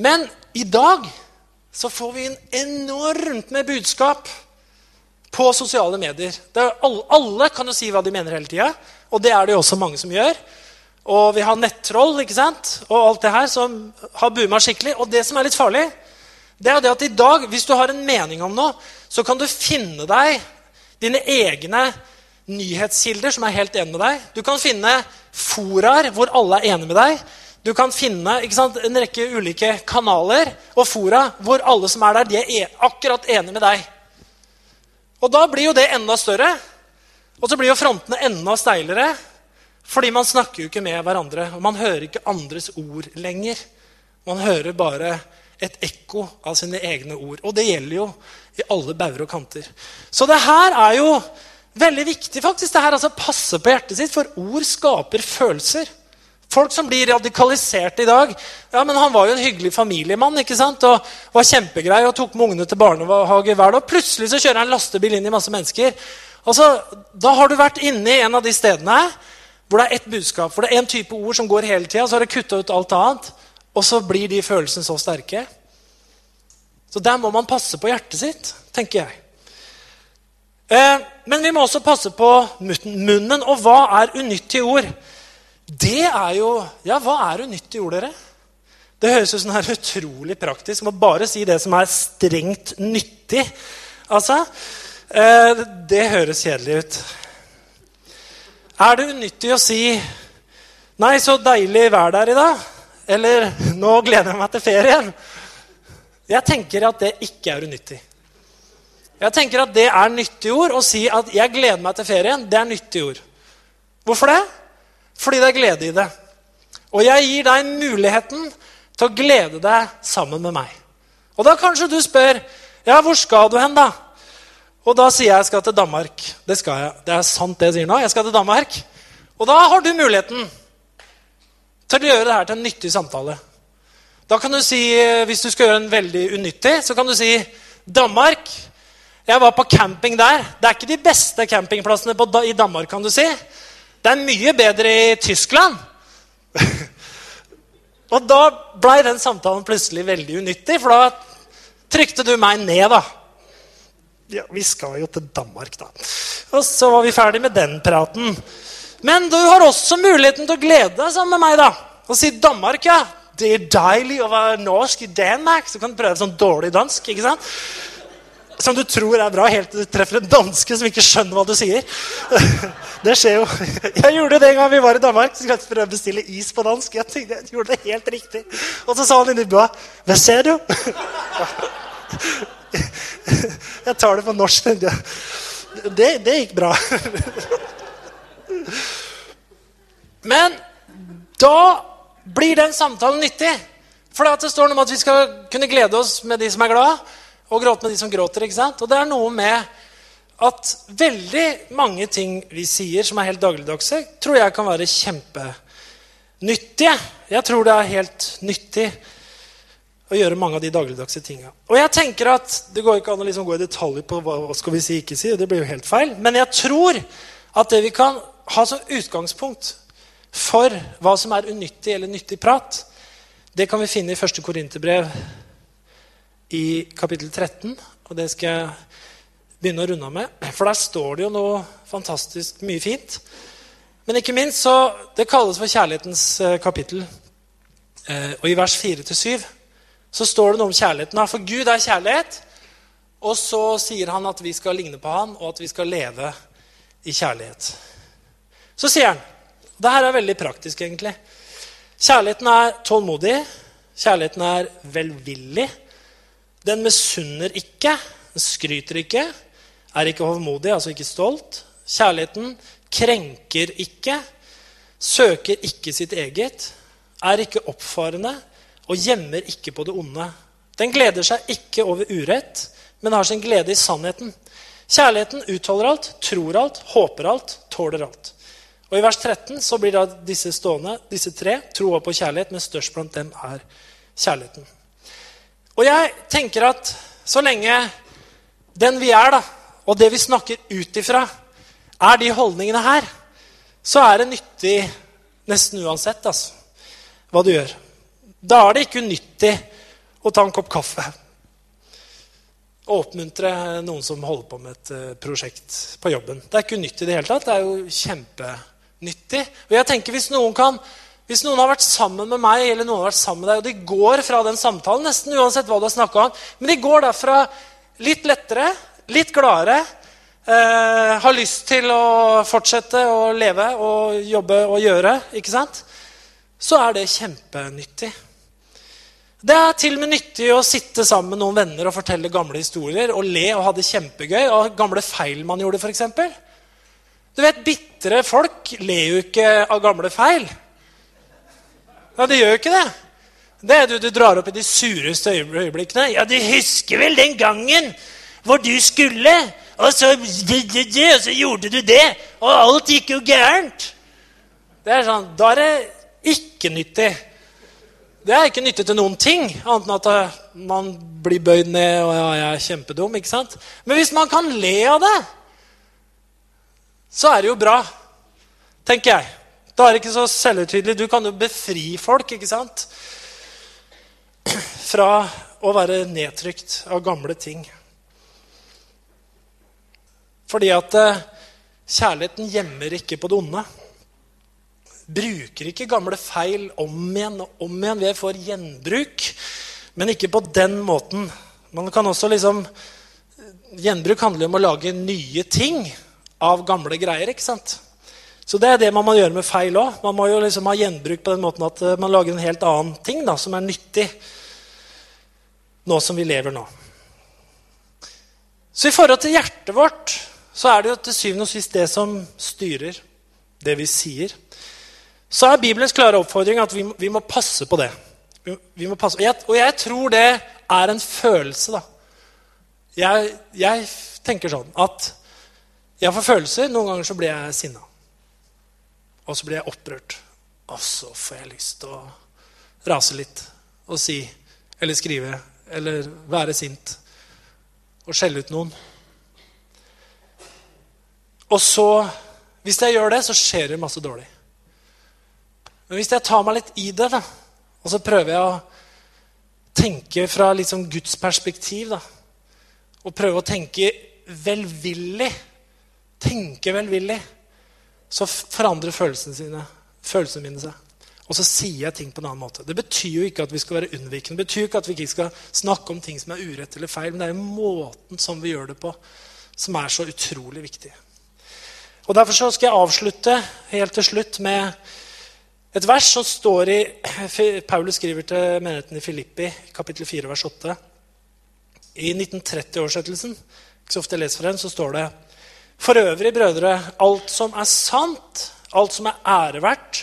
Men i dag så får vi en enormt med budskap på sosiale medier. Alle, alle, kan jo si hva de mener hele tida, og det er det jo også mange som gjør. Og vi har nettroll ikke sant? og alt det her som har booma skikkelig. Og det som er litt farlig, det er det at i dag, hvis du har en mening om noe, så kan du finne deg dine egne nyhetskilder som er helt enige med deg. Du kan finne foraer hvor alle er enige med deg. Du kan finne sant, en rekke ulike kanaler og fora hvor alle som er der, de er e- akkurat enige med deg. Og da blir jo det enda større. Og så blir jo frontene enda steilere. Fordi man snakker jo ikke med hverandre, og man hører ikke andres ord lenger. Man hører bare et ekko av sine egne ord. Og det gjelder jo i alle bauger og kanter. Så det her er jo veldig viktig, faktisk. det her altså passer på hjertet sitt, for ord skaper følelser. Folk som blir radikalisert i dag. ja, men Han var jo en hyggelig familiemann ikke sant? og var kjempegrei og tok med ungene til barnehage hver dag. Plutselig så kjører han lastebil inn i masse mennesker. Altså, Da har du vært inne i en av de stedene hvor det er ett budskap, hvor det er én type ord som går hele tida, så har du kutta ut alt annet. Og så blir de følelsene så sterke. Så der må man passe på hjertet sitt, tenker jeg. Eh, men vi må også passe på munnen. Og hva er unyttige ord? Det er jo Ja, hva er unyttig ord, dere? Det høres ut som det er utrolig praktisk. Må bare si det som er strengt nyttig. Altså, eh, Det høres kjedelig ut. Er det unyttig å si 'Nei, så deilig vær der i dag'? Eller 'Nå gleder jeg meg til ferien'? Jeg tenker at det ikke er unyttig. Jeg tenker at det er nyttige ord. Å si at 'jeg gleder meg til ferien', det er nyttige ord. Hvorfor det? Fordi det er glede i det. Og jeg gir deg muligheten til å glede deg sammen med meg. Og da kanskje du spør ja, hvor skal du hen, da? Og da sier jeg jeg skal til Danmark. Det skal jeg. Det er sant, det jeg sier nå. Jeg skal til Danmark. Og da har du muligheten til å gjøre det her til en nyttig samtale. Da kan du si, Hvis du skal gjøre en veldig unyttig, så kan du si Danmark. Jeg var på camping der. Det er ikke de beste campingplassene i Danmark, kan du si. Det er mye bedre i Tyskland. og da blei den samtalen plutselig veldig unyttig, for da trykte du meg ned, da ja, vi skal jo til Danmark, da. Og så var vi ferdig med den praten. Men du har også muligheten til å glede deg sammen med meg. da. Og si Danmark, ja. Det er deilig å være norsk i Danmark. Så kan du prøve sånn dårlig dansk. ikke sant? Som du tror er bra, helt til du treffer en danske som ikke skjønner hva du sier. Det skjer jo. Jeg gjorde det en gang vi var i Danmark. Så skulle jeg prøve å bestille is på dansk. Jeg tenkte jeg gjorde det helt riktig. Og så sa han inni bua Hva ser du? Jeg tar det på norsk. Det, det gikk bra. Men da blir den samtalen nyttig. For det står noe om at vi skal kunne glede oss med de som er glad, og gråte med de som gråter. ikke sant? Og det er noe med at veldig mange ting vi sier som er helt dagligdagse, tror jeg kan være kjempenyttige. Jeg tror det er helt nyttig å gjøre mange av de dagligdagse tinga. Og jeg tenker at Det går ikke an å liksom gå i detalj på hva, hva skal vi si ikke si. det blir jo helt feil. Men jeg tror at det vi kan ha som utgangspunkt for hva som er unyttig eller nyttig prat, det kan vi finne i 1. Korinterbrev i kapittel 13. Og det skal jeg begynne å runde av med. For der står det jo noe fantastisk mye fint. Men ikke minst så Det kalles for kjærlighetens eh, kapittel. Eh, og i vers 4-7 så står det noe om kjærligheten. For Gud er kjærlighet. Og så sier han at vi skal ligne på han, og at vi skal leve i kjærlighet. Så sier han Det her er veldig praktisk, egentlig. Kjærligheten er tålmodig. Kjærligheten er velvillig. Den misunner ikke, den skryter ikke, er ikke hovmodig, altså ikke stolt. Kjærligheten krenker ikke, søker ikke sitt eget, er ikke oppfarende, og gjemmer ikke på det onde. Den gleder seg ikke over urett, men har sin glede i sannheten. Kjærligheten utholder alt, tror alt, håper alt, tåler alt. Og I vers 13 så blir da disse stående, disse tre, tro, og kjærlighet, men størst blant dem er kjærligheten. Og jeg tenker at så lenge den vi er, da, og det vi snakker ut ifra, er de holdningene her, så er det nyttig nesten uansett altså, hva du gjør. Da er det ikke unyttig å ta en kopp kaffe og oppmuntre noen som holder på med et uh, prosjekt på jobben. Det er ikke unyttig i det hele tatt. Det er jo kjempenyttig. Og jeg tenker hvis noen, kan, hvis noen har vært sammen med meg, eller noen har vært sammen med deg, og de går fra den samtalen, nesten uansett hva du har snakka om, men de går derfra litt lettere, litt gladere, eh, har lyst til å fortsette å leve og jobbe og gjøre, ikke sant? så er det kjempenyttig. Det er til og med nyttig å sitte sammen med noen venner og fortelle gamle historier og le og ha det kjempegøy av gamle feil man gjorde, f.eks. Du vet, Bitre folk ler jo ikke av gamle feil. Ja, De gjør jo ikke det. Det er du, du drar opp i de sureste øyeblikkene. Ja, du husker vel den gangen hvor du skulle, og så, og så gjorde du det, og alt gikk jo gærent. Det er sånn, Da er det ikke nyttig. Det er ikke nyttig til noen ting, annet enn at eh, man blir bøyd ned og ja, jeg er kjempedum. ikke sant? Men hvis man kan le av det, så er det jo bra, tenker jeg. Da er det ikke så selvhøytidelig. Du kan jo befri folk ikke sant? fra å være nedtrykt av gamle ting. Fordi at eh, kjærligheten gjemmer ikke på det onde bruker ikke gamle feil om igjen og om igjen. Vi får gjenbruk, men ikke på den måten. Man kan også liksom Gjenbruk handler om å lage nye ting av gamle greier. ikke sant? Så det er det man må gjøre med feil òg. Man må jo liksom ha gjenbruk på den måten at eh, man lager en helt annen ting da, som er nyttig nå som vi lever nå. Så i forhold til hjertet vårt så er det jo til syvende og sist det som styrer det vi sier så er Bibelens klare oppfordring at vi, vi må passe på det. Vi, vi passe. Og, jeg, og, jeg, tror det er en følelse, da. Jeg, jeg, tenker sånn at jeg får følelser. Noen ganger så blir jeg sinna. Og så blir jeg opprørt. Og så får jeg lyst til å rase litt og si eller skrive eller være sint og skjelle ut noen. Og så, hvis jeg gjør det, så skjer det masse dårlig. Men hvis jeg tar meg litt i det, da, og så prøver jeg å tenke fra liksom Guds perspektiv da, Og prøve å tenke velvillig, tenke velvillig, så forandrer følelsene, sine, følelsene mine seg. Og så sier jeg ting på en annen måte. Det betyr jo ikke at vi skal være unnvikende. Det betyr ikke at vi ikke skal snakke om ting som er urett eller feil. Men det er jo måten som vi gjør det på, som er så utrolig viktig. Og Derfor så skal jeg avslutte helt til slutt med et vers som står i Paulus skriver til menigheten i Filippi, kapittel 4, vers 8. I 1930-oversettelsen ikke så ofte jeg leser fra den, så står det For øvrig, brødre, alt som er sant, alt som er æreverdt,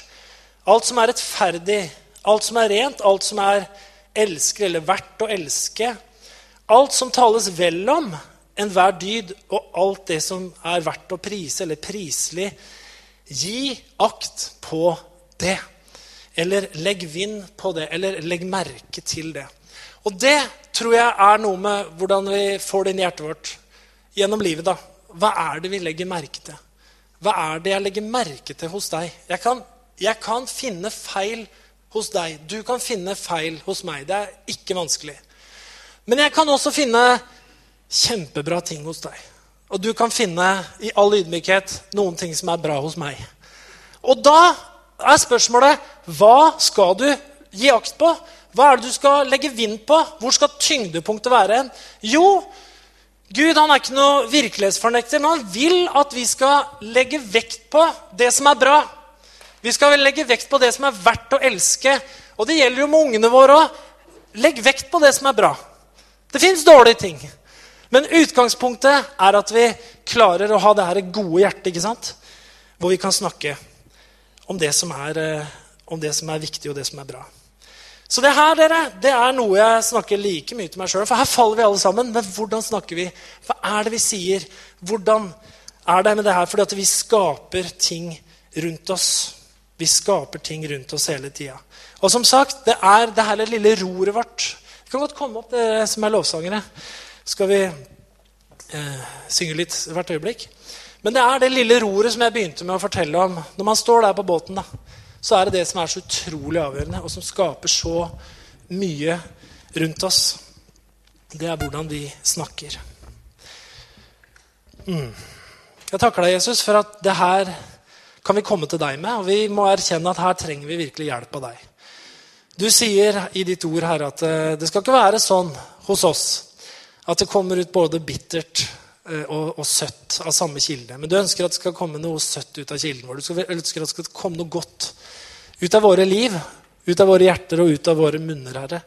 alt som er rettferdig, alt som er rent, alt som er elsker eller verdt å elske, alt som tales vel om, enhver dyd, og alt det som er verdt å prise eller priselig, gi akt på det. Eller legg vind på det, eller legg merke til det. Og det tror jeg er noe med hvordan vi får det inn i hjertet vårt gjennom livet. da. Hva er det vi legger merke til? Hva er det jeg legger merke til hos deg? Jeg kan, jeg kan finne feil hos deg. Du kan finne feil hos meg. Det er ikke vanskelig. Men jeg kan også finne kjempebra ting hos deg. Og du kan finne i all ydmykhet noen ting som er bra hos meg. Og da er spørsmålet hva skal du gi akt på? Hva er det du skal legge vind på? Hvor skal tyngdepunktet være? Jo, Gud han er ikke noe virkelighetsfornekter, men han vil at vi skal legge vekt på det som er bra. Vi skal legge vekt på det som er verdt å elske. Og det gjelder jo med ungene våre òg. Legg vekt på det som er bra. Det fins dårlige ting. Men utgangspunktet er at vi klarer å ha det her gode hjertet, ikke sant? hvor vi kan snakke om det som er, eh, om det som er viktig, og det som er bra. Så det her dere, det er noe jeg snakker like mye til meg sjøl. For her faller vi alle sammen. Men hvordan snakker vi? Hva er det vi sier? Hvordan er det med det her? Fordi at vi skaper ting rundt oss. Vi skaper ting rundt oss hele tida. Og som sagt, det er det her lille roret vårt. Det kan godt komme opp, dere som er lovsangere. Skal vi eh, synge litt hvert øyeblikk? Men det er det lille roret som jeg begynte med å fortelle om. Når man står der på båten, da, så er det det som er så utrolig avgjørende, og som skaper så mye rundt oss. Det er hvordan vi snakker. Mm. Jeg takker deg, Jesus, for at det her kan vi komme til deg med. Og vi må erkjenne at her trenger vi virkelig hjelp av deg. Du sier i ditt ord her at eh, det skal ikke være sånn hos oss at det kommer ut både bittert og, og, søtt av samme kilde. Men du ønsker at det skal komme noe søtt ut av kilden vår. Du ønsker at det skal komme noe godt ut av våre liv, ut av våre hjerter og ut av våre munner, Herre.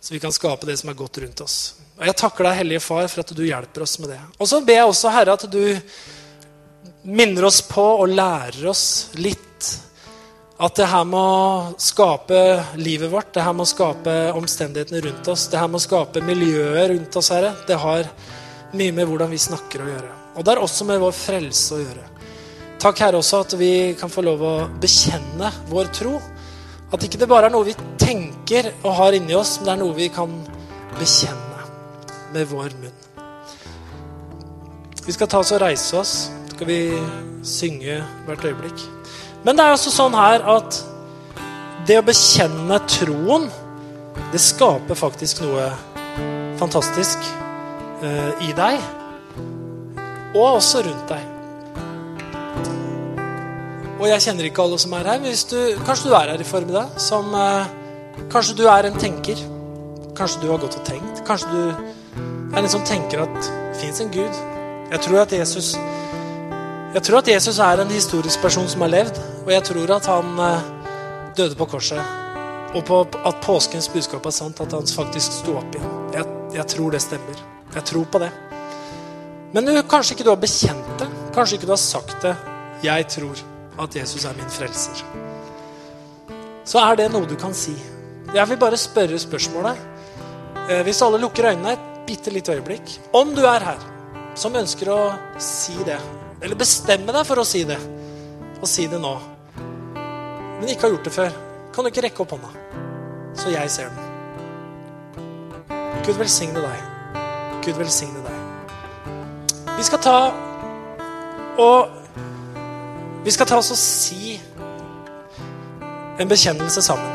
Så vi kan skape det som er godt rundt oss. Og Jeg takker deg, Hellige Far, for at du hjelper oss med det. Og så ber jeg også, Herre, at du minner oss på og lærer oss litt at det her med å skape livet vårt, det her med å skape omstendighetene rundt oss, det her med å skape miljøet rundt oss, Herre, det har mye med hvordan vi snakker å gjøre. Og det har også med vår frelse å gjøre. Takk, Herre, også at vi kan få lov å bekjenne vår tro. At ikke det bare er noe vi tenker og har inni oss, men det er noe vi kan bekjenne med vår munn. Vi skal ta oss og reise oss. Så skal vi synge hvert øyeblikk. Men det er også sånn her at det å bekjenne troen, det skaper faktisk noe fantastisk i deg. Og også rundt deg. Og jeg kjenner ikke alle som er her. Hvis du, kanskje du er her i formiddag. Som, eh, kanskje du er en tenker. Kanskje du har gått og tenkt. Kanskje du er en som tenker at det fins en Gud. Jeg tror at Jesus jeg tror at Jesus er en historisk person som har levd. Og jeg tror at han eh, døde på korset. Og på at påskens budskap er sant. At han faktisk sto opp igjen. Jeg, jeg tror det stemmer. Jeg tror på det. Men du, kanskje ikke du har bekjent det. Kanskje ikke du har sagt det. Jeg tror at Jesus er min frelser. Så er det noe du kan si. Jeg vil bare spørre spørsmålet. Eh, hvis alle lukker øynene et bitte lite øyeblikk Om du er her som ønsker å si det, eller bestemme deg for å si det, og si det nå, men ikke har gjort det før, kan du ikke rekke opp hånda, så jeg ser den. Gud velsigne deg. Gud velsigne deg. Vi skal ta og vi skal ta oss og si en bekjennelse sammen.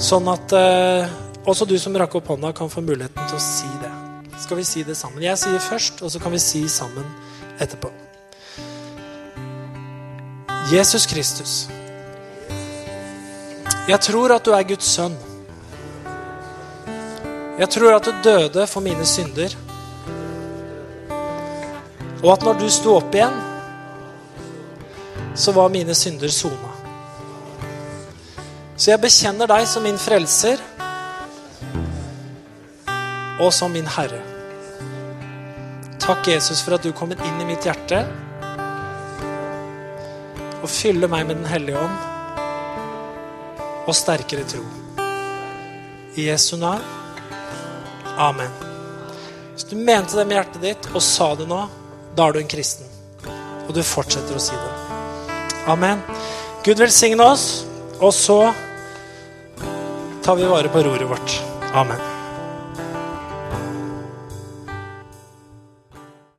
Sånn at eh, også du som rakk opp hånda, kan få muligheten til å si det. Skal vi si det sammen? Jeg sier først, og så kan vi si sammen etterpå. Jesus Kristus. Jeg tror at du er Guds sønn. Jeg tror at du døde for mine synder. Og at når du sto opp igjen så var mine synder sona. Så jeg bekjenner deg som min frelser og som min Herre. Takk, Jesus, for at du kommer inn i mitt hjerte og fyller meg med Den hellige ånd og sterkere tro. I Jesu navn. Amen. Hvis du mente det med hjertet ditt og sa det nå, da er du en kristen. Og du fortsetter å si det. Amen. Gud velsigne oss, og så tar vi vare på roret vårt. Amen.